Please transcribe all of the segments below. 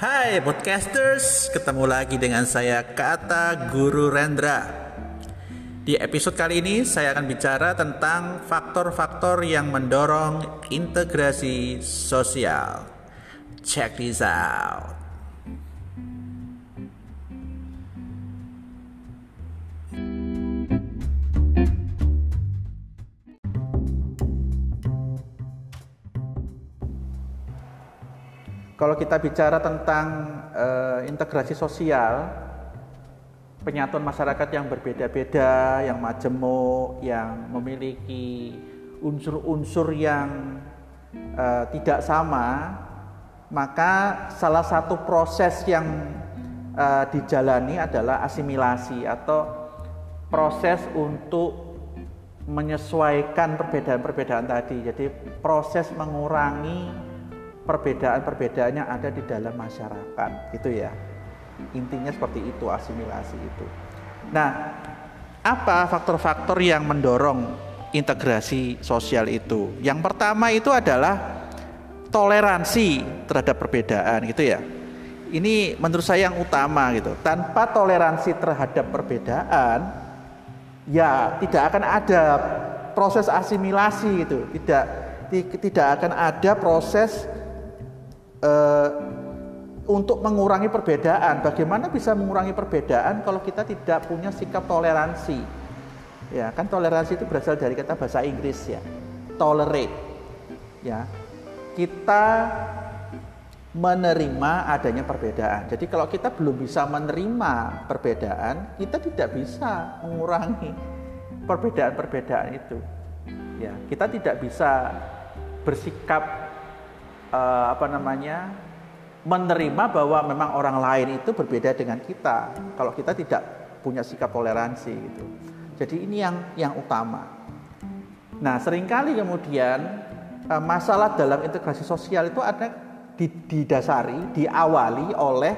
Hai podcasters, ketemu lagi dengan saya Kata Guru Rendra. Di episode kali ini saya akan bicara tentang faktor-faktor yang mendorong integrasi sosial. Check this out. Kalau kita bicara tentang uh, integrasi sosial, penyatuan masyarakat yang berbeda-beda, yang majemuk, yang memiliki unsur-unsur yang uh, tidak sama, maka salah satu proses yang uh, dijalani adalah asimilasi atau proses untuk menyesuaikan perbedaan-perbedaan tadi. Jadi proses mengurangi perbedaan-perbedaan yang ada di dalam masyarakat gitu ya. Intinya seperti itu asimilasi itu. Nah apa faktor-faktor yang mendorong integrasi sosial itu? Yang pertama itu adalah toleransi terhadap perbedaan gitu ya. Ini menurut saya yang utama gitu. Tanpa toleransi terhadap perbedaan ya tidak akan ada proses asimilasi gitu. Tidak tidak akan ada proses uh, untuk mengurangi perbedaan. Bagaimana bisa mengurangi perbedaan kalau kita tidak punya sikap toleransi? Ya, kan toleransi itu berasal dari kata bahasa Inggris ya. Tolerate. Ya. Kita menerima adanya perbedaan. Jadi kalau kita belum bisa menerima perbedaan, kita tidak bisa mengurangi perbedaan-perbedaan itu. Ya, kita tidak bisa bersikap uh, apa namanya menerima bahwa memang orang lain itu berbeda dengan kita kalau kita tidak punya sikap toleransi gitu. Jadi ini yang yang utama. Nah, sering kali kemudian uh, masalah dalam integrasi sosial itu ada didasari, diawali oleh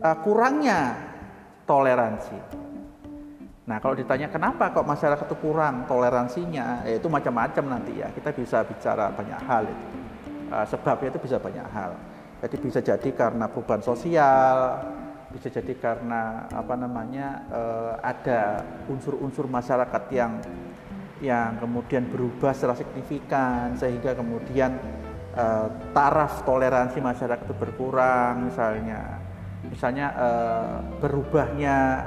uh, kurangnya toleransi. Nah, kalau ditanya kenapa kok masyarakat itu kurang toleransinya, ya itu macam-macam nanti ya. Kita bisa bicara banyak hal itu. Uh, sebabnya itu bisa banyak hal. Jadi bisa jadi karena perubahan sosial, bisa jadi karena apa namanya uh, ada unsur-unsur masyarakat yang yang kemudian berubah secara signifikan sehingga kemudian uh, taraf toleransi masyarakat itu berkurang misalnya misalnya berubahnya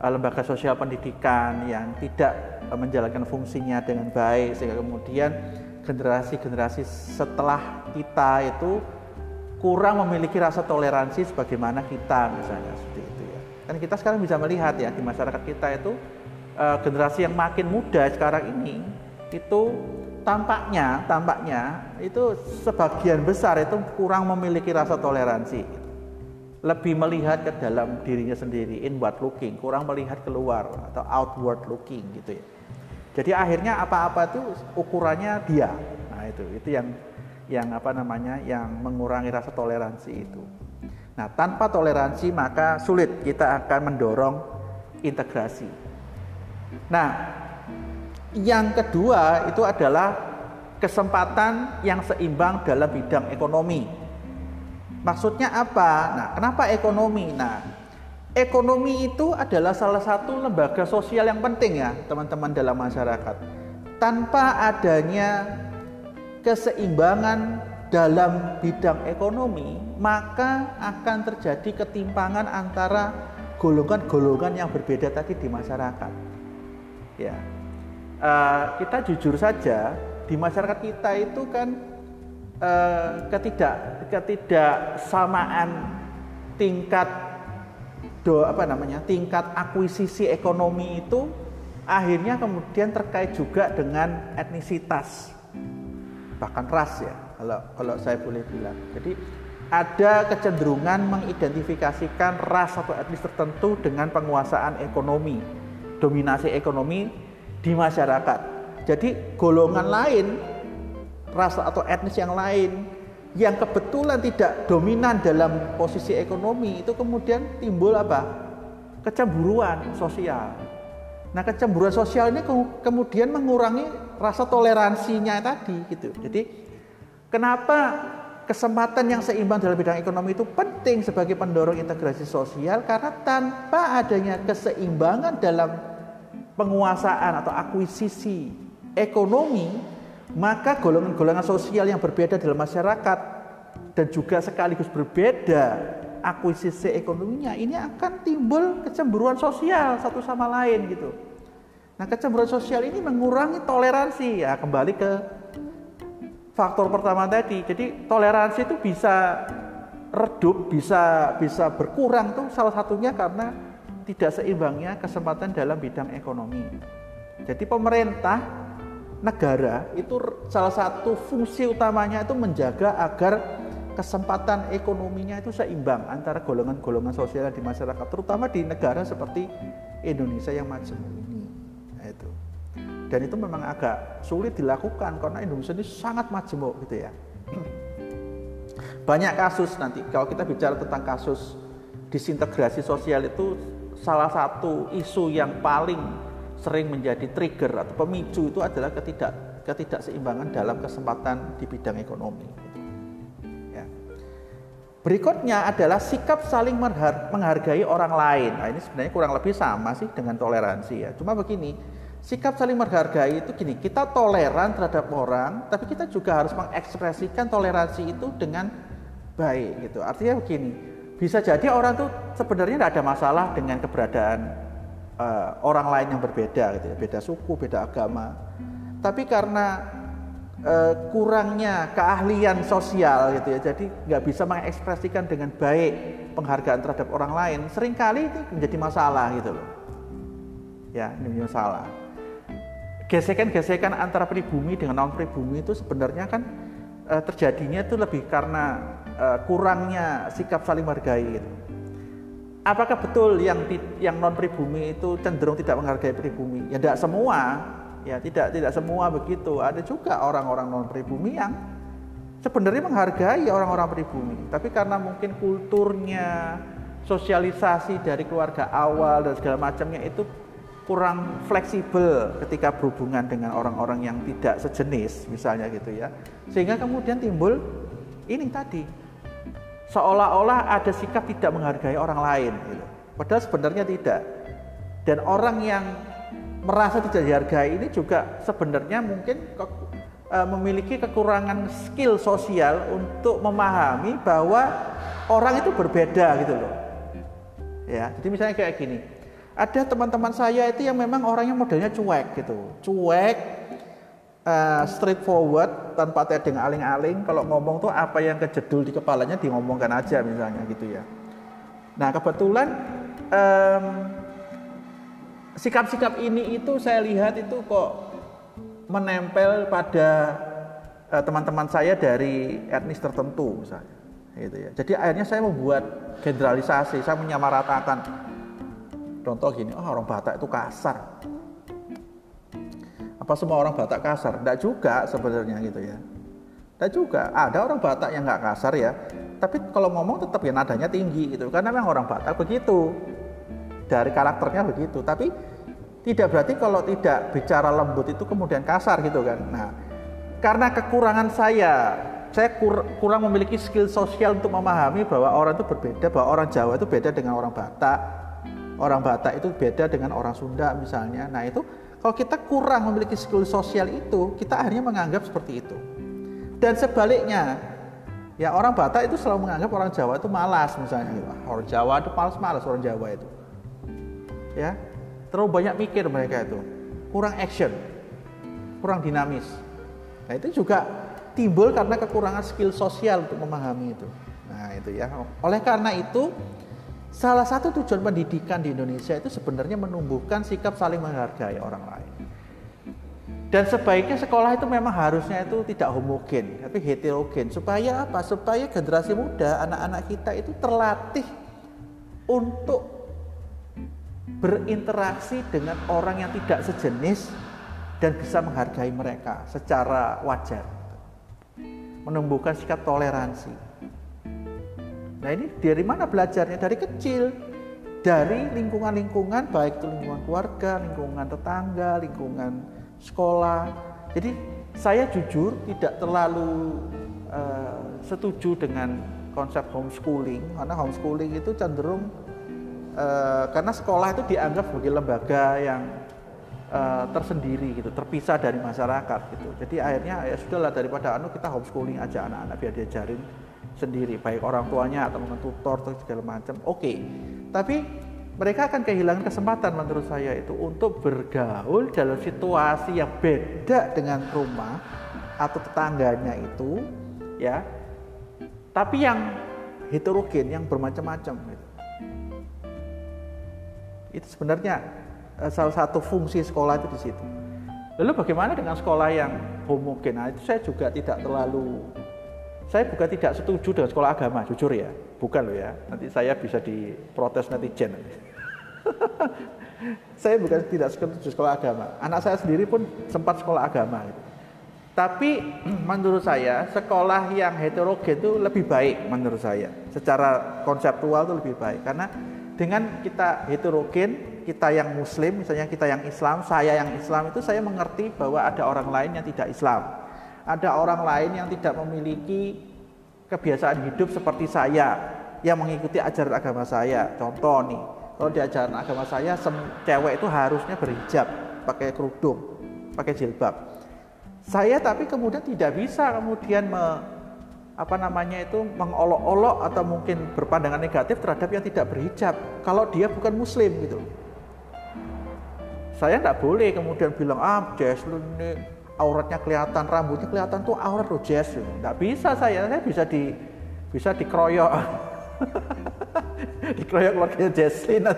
lembaga sosial pendidikan yang tidak menjalankan fungsinya dengan baik sehingga kemudian generasi-generasi setelah kita itu kurang memiliki rasa toleransi sebagaimana kita misalnya seperti itu ya. Dan kita sekarang bisa melihat ya di masyarakat kita itu uh, generasi yang makin muda sekarang ini itu tampaknya tampaknya itu sebagian besar itu kurang memiliki rasa toleransi lebih melihat ke dalam dirinya sendiri inward looking kurang melihat keluar atau outward looking gitu ya jadi akhirnya apa-apa itu ukurannya dia. Nah itu itu yang yang apa namanya yang mengurangi rasa toleransi itu. Nah tanpa toleransi maka sulit kita akan mendorong integrasi. Nah yang kedua itu adalah kesempatan yang seimbang dalam bidang ekonomi. Maksudnya apa? Nah, kenapa ekonomi? Nah, ekonomi itu adalah salah satu lembaga sosial yang penting ya teman-teman dalam masyarakat. Tanpa adanya keseimbangan dalam bidang ekonomi, maka akan terjadi ketimpangan antara golongan-golongan yang berbeda tadi di masyarakat. Ya, uh, kita jujur saja di masyarakat kita itu kan uh, ketidak ketidaksamaan tingkat do apa namanya tingkat akuisisi ekonomi itu akhirnya kemudian terkait juga dengan etnisitas bahkan ras ya kalau kalau saya boleh bilang. Jadi ada kecenderungan mengidentifikasikan ras atau etnis tertentu dengan penguasaan ekonomi dominasi ekonomi di masyarakat. Jadi golongan lain ras atau etnis yang lain yang kebetulan tidak dominan dalam posisi ekonomi itu kemudian timbul apa? Kecemburuan sosial. Nah, kecemburuan sosial ini kemudian mengurangi rasa toleransinya tadi gitu. Jadi kenapa kesempatan yang seimbang dalam bidang ekonomi itu penting sebagai pendorong integrasi sosial karena tanpa adanya keseimbangan dalam penguasaan atau akuisisi ekonomi, maka golongan-golongan sosial yang berbeda dalam masyarakat dan juga sekaligus berbeda akuisisi ekonominya ini akan timbul kecemburuan sosial satu sama lain gitu. Nah, kecemburuan sosial ini mengurangi toleransi ya kembali ke faktor pertama tadi. Jadi toleransi itu bisa redup, bisa bisa berkurang tuh salah satunya karena tidak seimbangnya kesempatan dalam bidang ekonomi. Jadi pemerintah negara itu salah satu fungsi utamanya itu menjaga agar kesempatan ekonominya itu seimbang antara golongan-golongan sosial di masyarakat, terutama di negara seperti Indonesia yang macam. Nah, itu dan itu memang agak sulit dilakukan karena Indonesia ini sangat majemuk gitu ya banyak kasus nanti kalau kita bicara tentang kasus disintegrasi sosial itu salah satu isu yang paling sering menjadi trigger atau pemicu itu adalah ketidak ketidakseimbangan dalam kesempatan di bidang ekonomi. Ya. Berikutnya adalah sikap saling menghargai orang lain. Nah, ini sebenarnya kurang lebih sama sih dengan toleransi ya. Cuma begini, Sikap saling menghargai itu gini, kita toleran terhadap orang, tapi kita juga harus mengekspresikan toleransi itu dengan baik gitu. Artinya begini, bisa jadi orang tuh sebenarnya tidak ada masalah dengan keberadaan uh, orang lain yang berbeda gitu ya, beda suku, beda agama. Tapi karena uh, kurangnya keahlian sosial gitu ya, jadi nggak bisa mengekspresikan dengan baik penghargaan terhadap orang lain, sering kali itu menjadi masalah gitu loh. Ya, ini masalah gesekan-gesekan antara pribumi dengan non pribumi itu sebenarnya kan e, terjadinya itu lebih karena kurangnya sikap saling menghargai gitu. Apakah betul yang yang non pribumi itu cenderung tidak menghargai pribumi? Ya tidak semua, ya tidak tidak semua begitu. Ada juga orang-orang non pribumi yang sebenarnya menghargai orang-orang pribumi, tapi karena mungkin kulturnya, sosialisasi dari keluarga awal dan segala macamnya itu kurang fleksibel ketika berhubungan dengan orang-orang yang tidak sejenis misalnya gitu ya sehingga kemudian timbul ini tadi seolah-olah ada sikap tidak menghargai orang lain gitu. padahal sebenarnya tidak. Dan orang yang merasa tidak dihargai ini juga sebenarnya mungkin ke, e, memiliki kekurangan skill sosial untuk memahami bahwa orang itu berbeda gitu loh. Ya jadi misalnya kayak gini. Ada teman-teman saya itu yang memang orangnya modelnya cuek gitu. Cuek uh, straightforward tanpa tedeng aling-aling kalau ngomong tuh apa yang kejedul di kepalanya di ngomongkan aja misalnya gitu ya nah kebetulan sikap-sikap um, ini itu saya lihat itu kok menempel pada uh, teman-teman saya dari etnis tertentu misalnya gitu ya jadi akhirnya saya membuat generalisasi saya menyamaratakan Contoh gini, oh orang Batak itu kasar. Apa semua orang Batak kasar? Tidak juga sebenarnya gitu ya. Tidak juga. Ada orang Batak yang nggak kasar ya. Tapi kalau ngomong tetap ya nadanya tinggi gitu. Karena memang orang Batak begitu. Dari karakternya begitu. Tapi tidak berarti kalau tidak bicara lembut itu kemudian kasar gitu kan. Nah, karena kekurangan saya saya kur, kurang memiliki skill sosial untuk memahami bahwa orang itu berbeda, bahwa orang Jawa itu beda dengan orang Batak, orang Batak itu beda dengan orang Sunda misalnya. Nah itu kalau kita kurang memiliki skill sosial itu, kita akhirnya menganggap seperti itu. Dan sebaliknya, ya orang Batak itu selalu menganggap orang Jawa itu malas misalnya. Orang Jawa itu malas-malas orang Jawa itu. Ya, terlalu banyak mikir mereka itu, kurang action, kurang dinamis. Nah itu juga timbul karena kekurangan skill sosial untuk memahami itu. Nah itu ya. Oleh karena itu Salah satu tujuan pendidikan di Indonesia itu sebenarnya menumbuhkan sikap saling menghargai orang lain. Dan sebaiknya sekolah itu memang harusnya itu tidak homogen, tapi heterogen. Supaya apa? Supaya generasi muda, anak-anak kita itu terlatih untuk berinteraksi dengan orang yang tidak sejenis dan bisa menghargai mereka secara wajar. Menumbuhkan sikap toleransi. Nah ini dari mana belajarnya? Dari kecil. Dari lingkungan-lingkungan, baik itu lingkungan keluarga, lingkungan tetangga, lingkungan sekolah. Jadi saya jujur tidak terlalu uh, setuju dengan konsep homeschooling karena homeschooling itu cenderung uh, karena sekolah itu dianggap sebagai lembaga yang uh, tersendiri gitu, terpisah dari masyarakat gitu. Jadi akhirnya ya sudahlah daripada anu kita homeschooling aja anak-anak biar diajarin sendiri baik orang tuanya atau mungkin tutor atau segala macam. Oke. Okay. Tapi mereka akan kehilangan kesempatan menurut saya itu untuk bergaul dalam situasi yang beda dengan rumah atau tetangganya itu ya tapi yang heterogen yang bermacam-macam gitu. itu sebenarnya eh, salah satu fungsi sekolah itu di situ lalu bagaimana dengan sekolah yang homogen nah, itu saya juga tidak terlalu saya bukan tidak setuju dengan sekolah agama jujur ya bukan loh ya nanti saya bisa diprotes netizen saya bukan tidak setuju sekolah agama. Anak saya sendiri pun sempat sekolah agama. Tapi menurut saya sekolah yang heterogen itu lebih baik menurut saya. Secara konseptual itu lebih baik karena dengan kita heterogen, kita yang muslim, misalnya kita yang Islam, saya yang Islam itu saya mengerti bahwa ada orang lain yang tidak Islam. Ada orang lain yang tidak memiliki kebiasaan hidup seperti saya yang mengikuti ajaran agama saya. Contoh nih, kalau di ajaran agama saya, cewek itu harusnya berhijab, pakai kerudung, pakai jilbab. Saya tapi kemudian tidak bisa kemudian me, apa namanya itu mengolok-olok atau mungkin berpandangan negatif terhadap yang tidak berhijab kalau dia bukan muslim gitu. Saya tidak boleh kemudian bilang ah lu ini auratnya kelihatan, rambutnya kelihatan tuh aurat lo Jess. Tidak bisa saya, saya bisa di bisa dikeroyok. dikeroyok keluarga Jesslyn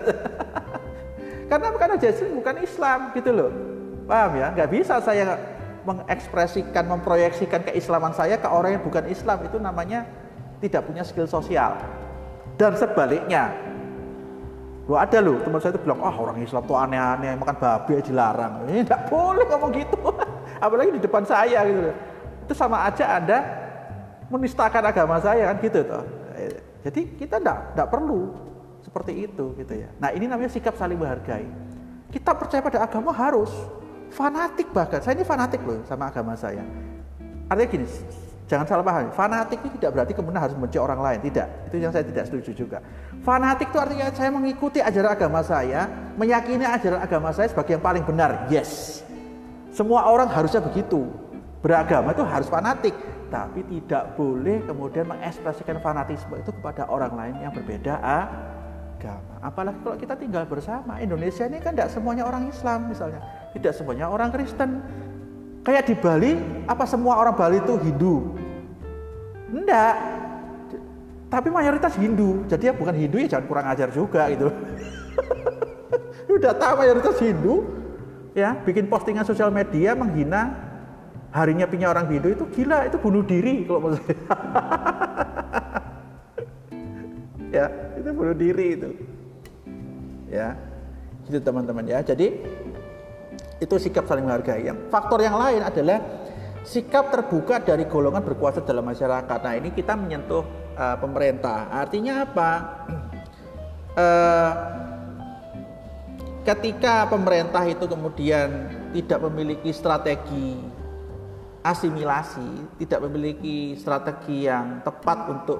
karena karena Jesslyn bukan Islam gitu loh paham ya nggak bisa saya mengekspresikan memproyeksikan keislaman saya ke orang yang bukan Islam itu namanya tidak punya skill sosial dan sebaliknya Wah ada loh teman saya itu bilang, oh orang Islam tuh aneh-aneh, makan babi aja dilarang. Ini tidak boleh ngomong gitu. Apalagi di depan saya gitu. Itu sama aja Anda menistakan agama saya kan gitu toh. Jadi kita tidak perlu seperti itu gitu ya. Nah ini namanya sikap saling menghargai. Kita percaya pada agama harus fanatik bahkan. Saya ini fanatik loh sama agama saya. Artinya gini, jangan salah paham. Fanatik itu tidak berarti kemudian harus membenci orang lain. Tidak. Itu yang saya tidak setuju juga. Fanatik itu artinya saya mengikuti ajaran agama saya, meyakini ajaran agama saya sebagai yang paling benar. Yes. Semua orang harusnya begitu. Beragama itu harus fanatik tapi tidak boleh kemudian mengekspresikan fanatisme itu kepada orang lain yang berbeda agama. Apalagi kalau kita tinggal bersama. Indonesia ini kan tidak semuanya orang Islam misalnya, tidak semuanya orang Kristen. Kayak di Bali, apa semua orang Bali itu Hindu? Enggak. Tapi mayoritas Hindu. Jadi ya bukan Hindu ya jangan kurang ajar juga gitu. Udah tahu mayoritas Hindu, ya bikin postingan sosial media menghina harinya punya orang Hindu itu gila, itu bunuh diri kalau menurut saya. ya, itu bunuh diri itu. Ya, gitu teman-teman ya. Jadi itu sikap saling menghargai. Yang faktor yang lain adalah sikap terbuka dari golongan berkuasa dalam masyarakat. Nah, ini kita menyentuh uh, pemerintah. Artinya apa? Uh, ketika pemerintah itu kemudian tidak memiliki strategi asimilasi, tidak memiliki strategi yang tepat untuk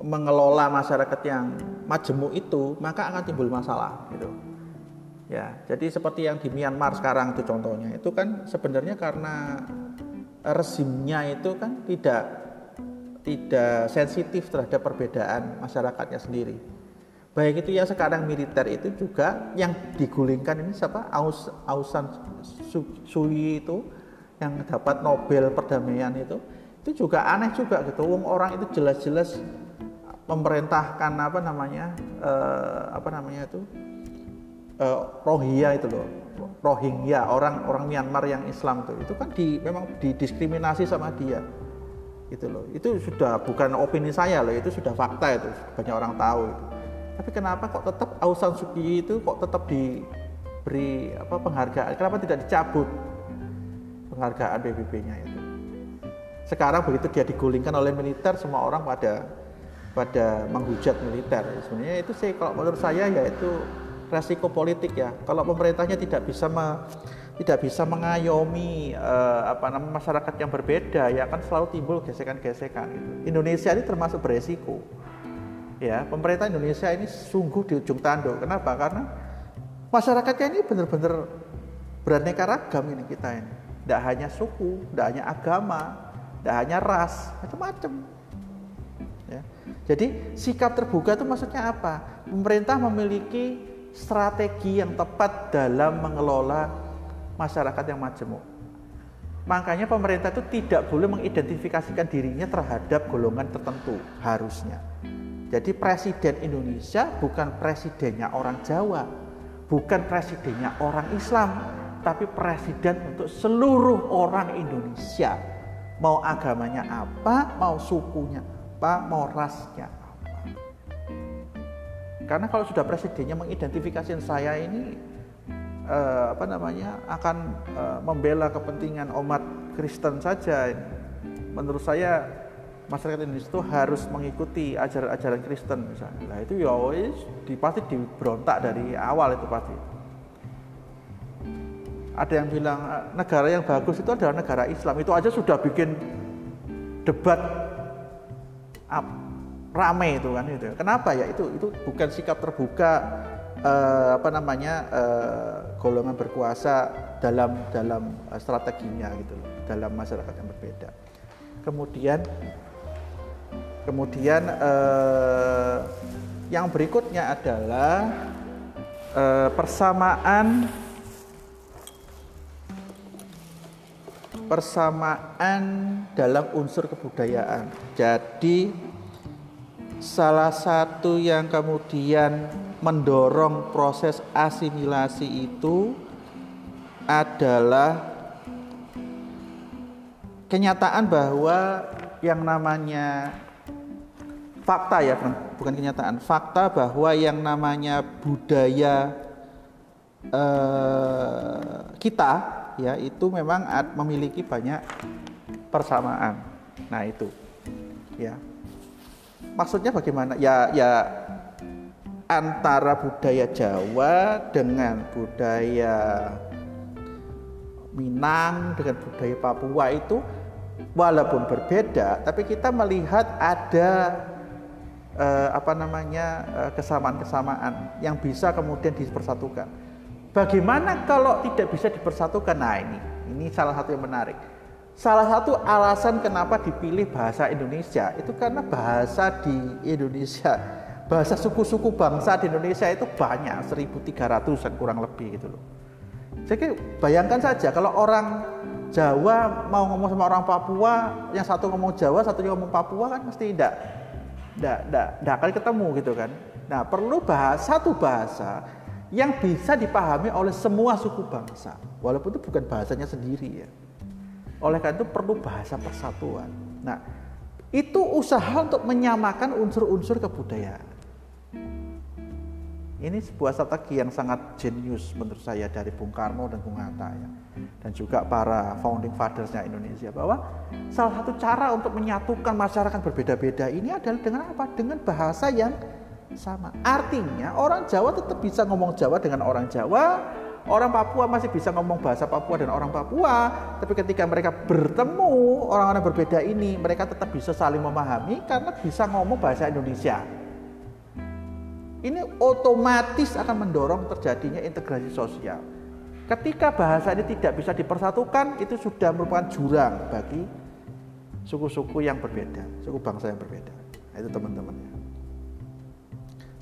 mengelola masyarakat yang majemuk itu, maka akan timbul masalah gitu. Ya, jadi seperti yang di Myanmar sekarang itu contohnya, itu kan sebenarnya karena rezimnya itu kan tidak tidak sensitif terhadap perbedaan masyarakatnya sendiri. Baik itu yang sekarang militer itu juga yang digulingkan ini siapa? Aus Ausan Sui itu yang dapat Nobel perdamaian itu. Itu juga aneh juga gitu. Wong orang itu jelas-jelas memerintahkan apa namanya uh, apa namanya itu uh, Rohingya itu loh. Rohingya orang orang Myanmar yang Islam itu itu kan di memang didiskriminasi sama dia. Itu loh. Itu sudah bukan opini saya loh. Itu sudah fakta itu. Banyak orang tahu itu. Tapi kenapa kok tetap Aung San Suu Kyi itu kok tetap diberi apa penghargaan kenapa tidak dicabut penghargaan PBB-nya itu. Sekarang begitu dia digulingkan oleh militer, semua orang pada pada menghujat militer. Sebenarnya itu sih kalau menurut saya ya itu resiko politik ya. Kalau pemerintahnya tidak bisa me, tidak bisa mengayomi uh, apa namanya masyarakat yang berbeda ya kan selalu timbul gesekan-gesekan gitu. Indonesia ini termasuk beresiko ya pemerintah Indonesia ini sungguh di ujung tanduk. Kenapa? Karena masyarakatnya ini benar-benar beraneka ragam ini kita ini. Tidak hanya suku tidak hanya agama tidak hanya ras macam-macam. Ya. jadi sikap terbuka itu maksudnya apa? Pemerintah memiliki strategi yang tepat dalam mengelola masyarakat yang majemuk. Makanya pemerintah itu tidak boleh mengidentifikasikan dirinya terhadap golongan tertentu harusnya jadi presiden Indonesia bukan presidennya orang Jawa, bukan presidennya orang Islam, tapi presiden untuk seluruh orang Indonesia. Mau agamanya apa, mau sukunya apa, mau rasnya apa. Karena kalau sudah presidennya mengidentifikasi saya ini eh, apa namanya akan eh, membela kepentingan umat Kristen saja, menurut saya masyarakat Indonesia itu harus mengikuti ajaran-ajaran Kristen misalnya. Nah itu ya di pasti diberontak dari awal itu pasti. Ada yang bilang eh, negara yang bagus itu adalah negara Islam. Itu aja sudah bikin debat up, rame itu kan itu. Kenapa ya itu itu bukan sikap terbuka eh, apa namanya eh, golongan berkuasa dalam dalam eh, strateginya gitu dalam masyarakat yang berbeda. Kemudian Kemudian eh, yang berikutnya adalah eh, persamaan persamaan dalam unsur kebudayaan. Jadi salah satu yang kemudian mendorong proses asimilasi itu adalah kenyataan bahwa yang namanya fakta ya bukan kenyataan. Fakta bahwa yang namanya budaya eh, kita ya itu memang memiliki banyak persamaan. Nah itu ya. Maksudnya bagaimana? Ya ya antara budaya Jawa dengan budaya Minang dengan budaya Papua itu walaupun berbeda tapi kita melihat ada eh, apa namanya eh, kesamaan-kesamaan yang bisa kemudian dipersatukan. Bagaimana kalau tidak bisa dipersatukan? Nah ini, ini salah satu yang menarik. Salah satu alasan kenapa dipilih bahasa Indonesia itu karena bahasa di Indonesia, bahasa suku-suku bangsa di Indonesia itu banyak, 1300-an kurang lebih gitu loh. Jadi bayangkan saja kalau orang Jawa mau ngomong sama orang Papua, yang satu ngomong Jawa, satu ngomong Papua kan mesti tidak tidak akan ketemu gitu kan. Nah perlu bahasa satu bahasa yang bisa dipahami oleh semua suku bangsa, walaupun itu bukan bahasanya sendiri ya. Oleh karena itu perlu bahasa persatuan. Nah itu usaha untuk menyamakan unsur-unsur kebudayaan. Ini sebuah strategi yang sangat jenius menurut saya dari Bung Karno dan Bung Hatta ya. Dan juga para founding fathersnya Indonesia bahwa salah satu cara untuk menyatukan masyarakat berbeda-beda ini adalah dengan apa? Dengan bahasa yang sama. Artinya orang Jawa tetap bisa ngomong Jawa dengan orang Jawa, orang Papua masih bisa ngomong bahasa Papua dan orang Papua, tapi ketika mereka bertemu orang-orang berbeda ini, mereka tetap bisa saling memahami karena bisa ngomong bahasa Indonesia ini otomatis akan mendorong terjadinya integrasi sosial. Ketika bahasa ini tidak bisa dipersatukan, itu sudah merupakan jurang bagi suku-suku yang berbeda, suku bangsa yang berbeda. Itu teman-teman ya.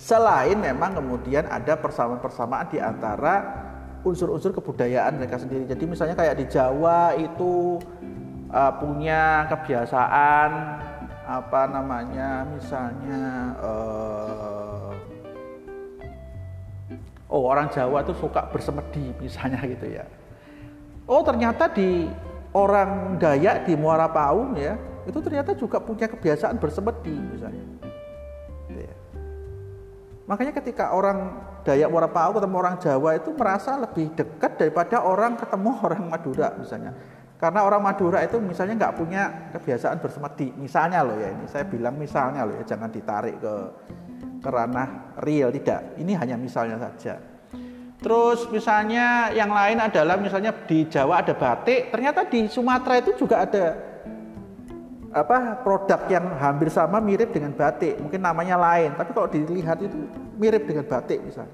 Selain memang kemudian ada persamaan-persamaan di antara unsur-unsur kebudayaan mereka sendiri. Jadi misalnya kayak di Jawa itu uh, punya kebiasaan apa namanya, misalnya uh, oh orang Jawa tuh suka bersemedi misalnya gitu ya. Oh ternyata di orang Dayak di Muara Paung ya, itu ternyata juga punya kebiasaan bersemedi misalnya. Gitu ya. Makanya ketika orang Dayak Muara Paung ketemu orang Jawa itu merasa lebih dekat daripada orang ketemu orang Madura misalnya. Karena orang Madura itu misalnya nggak punya kebiasaan bersemedi, misalnya loh ya ini saya bilang misalnya loh ya jangan ditarik ke kerana real tidak. Ini hanya misalnya saja. Terus misalnya yang lain adalah misalnya di Jawa ada batik, ternyata di Sumatera itu juga ada apa produk yang hampir sama mirip dengan batik, mungkin namanya lain, tapi kalau dilihat itu mirip dengan batik misalnya.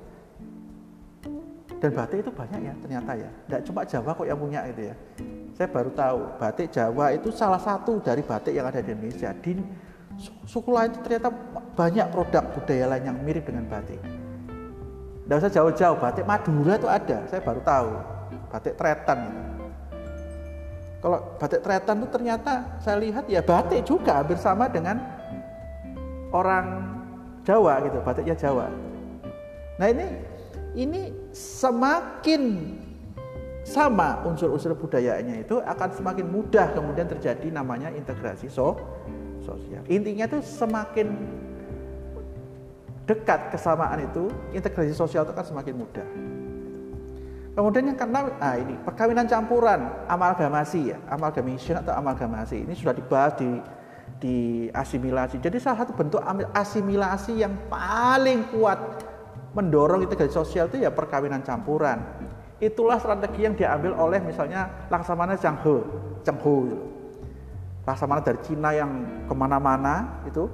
Dan batik itu banyak ya ternyata ya, tidak cuma Jawa kok yang punya itu ya. Saya baru tahu batik Jawa itu salah satu dari batik yang ada di Indonesia. Di suku lain itu ternyata banyak produk budaya lain yang mirip dengan batik. Tidak usah jauh-jauh, batik Madura itu ada, saya baru tahu. Batik Tretan. Kalau batik Tretan itu ternyata saya lihat ya batik juga hampir sama dengan orang Jawa gitu, batiknya Jawa. Nah ini ini semakin sama unsur-unsur budayanya itu akan semakin mudah kemudian terjadi namanya integrasi so sosial. Intinya itu semakin dekat kesamaan itu, integrasi sosial itu akan semakin mudah. Kemudian yang karena ah ini perkawinan campuran, amalgamasi ya, amalgamation atau amalgamasi ini sudah dibahas di di asimilasi. Jadi salah satu bentuk asimilasi yang paling kuat mendorong integrasi sosial itu ya perkawinan campuran. Itulah strategi yang diambil oleh misalnya Laksamana Zhang He, Zhang He gitu. Laksamana dari Cina yang ke mana-mana itu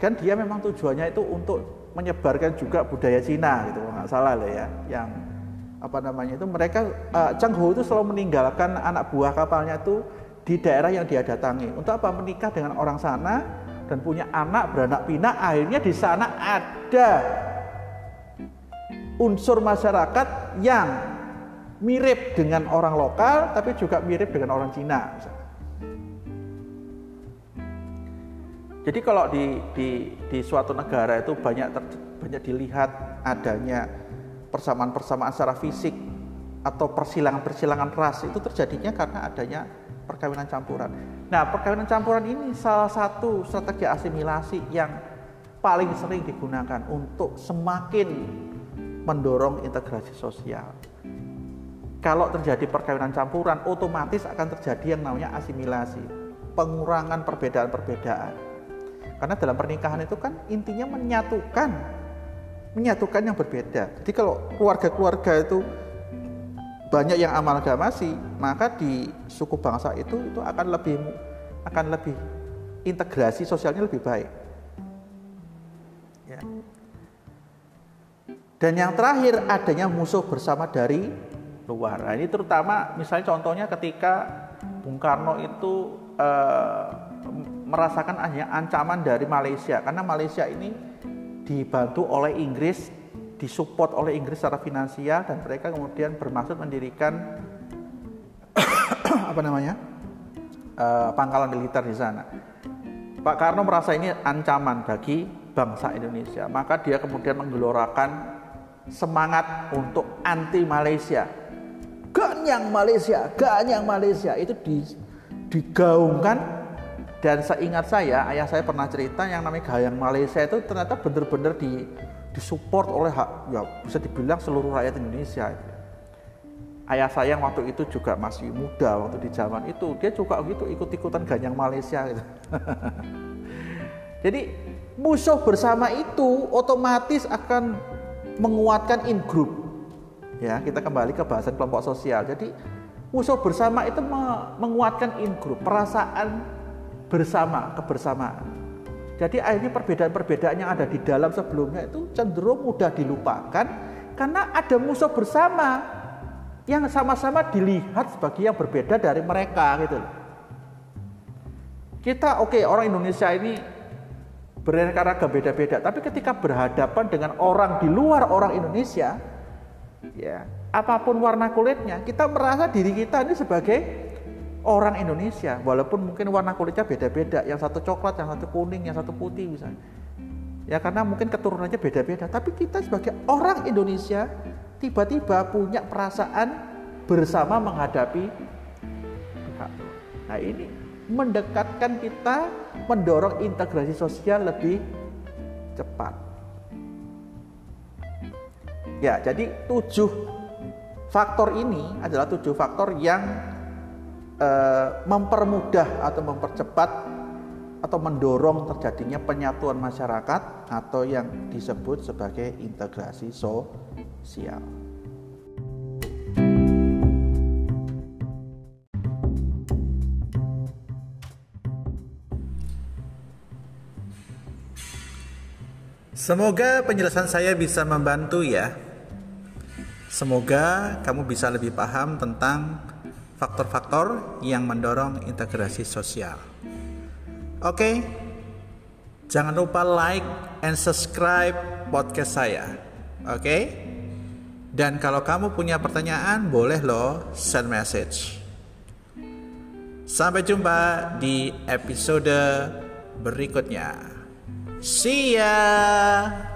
kan dia memang tujuannya itu untuk menyebarkan juga budaya Cina gitu nggak salah loh ya yang apa namanya itu mereka uh, Chang Ho itu selalu meninggalkan anak buah kapalnya itu di daerah yang dia datangi untuk apa menikah dengan orang sana dan punya anak beranak pinak akhirnya di sana ada unsur masyarakat yang mirip dengan orang lokal tapi juga mirip dengan orang Cina misalnya. Jadi kalau di, di, di suatu negara itu banyak ter, banyak dilihat adanya persamaan-persamaan secara fisik atau persilangan-persilangan ras itu terjadinya karena adanya perkawinan campuran. Nah, perkawinan campuran ini salah satu strategi asimilasi yang paling sering digunakan untuk semakin mendorong integrasi sosial. Kalau terjadi perkawinan campuran, otomatis akan terjadi yang namanya asimilasi, pengurangan perbedaan-perbedaan. Karena dalam pernikahan itu kan intinya menyatukan menyatukan yang berbeda. Jadi kalau keluarga-keluarga itu banyak yang amalgamasi, maka di suku bangsa itu itu akan lebih akan lebih integrasi sosialnya lebih baik. Ya. Dan yang terakhir adanya musuh bersama dari luar. Nah, ini terutama misalnya contohnya ketika Bung Karno itu eh, merasakan ancaman dari Malaysia karena Malaysia ini dibantu oleh Inggris, disupport oleh Inggris secara finansial dan mereka kemudian bermaksud mendirikan apa namanya uh, pangkalan militer di sana. Pak Karno merasa ini ancaman bagi bangsa Indonesia, maka dia kemudian menggelorakan semangat untuk anti Malaysia. Ganyang Malaysia, ganyang Malaysia itu digaungkan dan seingat saya, ayah saya pernah cerita yang namanya Gayang Malaysia itu ternyata benar-benar di disupport oleh ya bisa dibilang seluruh rakyat Indonesia. Ayah saya yang waktu itu juga masih muda waktu di zaman itu, dia juga gitu ikut-ikutan Ganyang Malaysia gitu. Jadi musuh bersama itu otomatis akan menguatkan in group. Ya, kita kembali ke bahasan kelompok sosial. Jadi musuh bersama itu menguatkan in group, perasaan bersama, kebersamaan. Jadi akhirnya perbedaan-perbedaan yang ada di dalam sebelumnya itu cenderung mudah dilupakan karena ada musuh bersama yang sama-sama dilihat sebagai yang berbeda dari mereka gitu Kita oke okay, orang Indonesia ini beraneka beda-beda, tapi ketika berhadapan dengan orang di luar orang Indonesia, ya apa pun warna kulitnya, kita merasa diri kita ini sebagai orang Indonesia walaupun mungkin warna kulitnya beda-beda yang satu coklat yang satu kuning yang satu putih misalnya. Ya karena mungkin keturunannya beda-beda. Tapi kita sebagai orang Indonesia tiba-tiba punya perasaan bersama menghadapi pihak nah ini mendekatkan kita mendorong integrasi sosial lebih cepat. Ya jadi tujuh faktor ini adalah tujuh faktor yang Eh, mempermudah atau mempercepat atau mendorong terjadinya penyatuan masyarakat atau yang disebut sebagai integrasi sosial. Semoga penjelasan saya bisa membantu ya. Semoga kamu bisa lebih paham tentang faktor-faktor yang mendorong integrasi sosial. Oke, jangan lupa like and subscribe podcast saya. Oke, dan kalau kamu punya pertanyaan, boleh loh send message. Sampai jumpa di episode berikutnya. See ya.